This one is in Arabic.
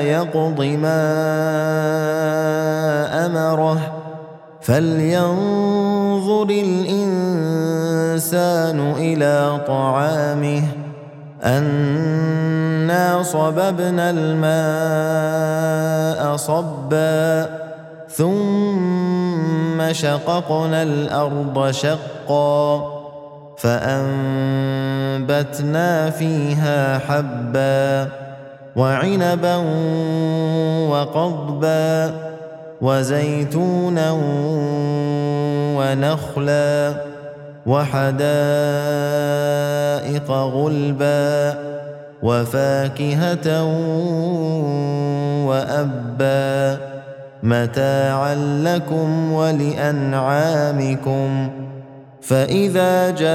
يقض ما أمره. فلينظر الانسان إلى طعامه. انا صببنا الماء صبا. ثم شققنا الأرض شقا. فانبتنا فيها حبا. وعنبا وقضبا وزيتونا ونخلا وحدائق غلبا وفاكهة وأبا متاعا لكم ولأنعامكم فإذا جاءت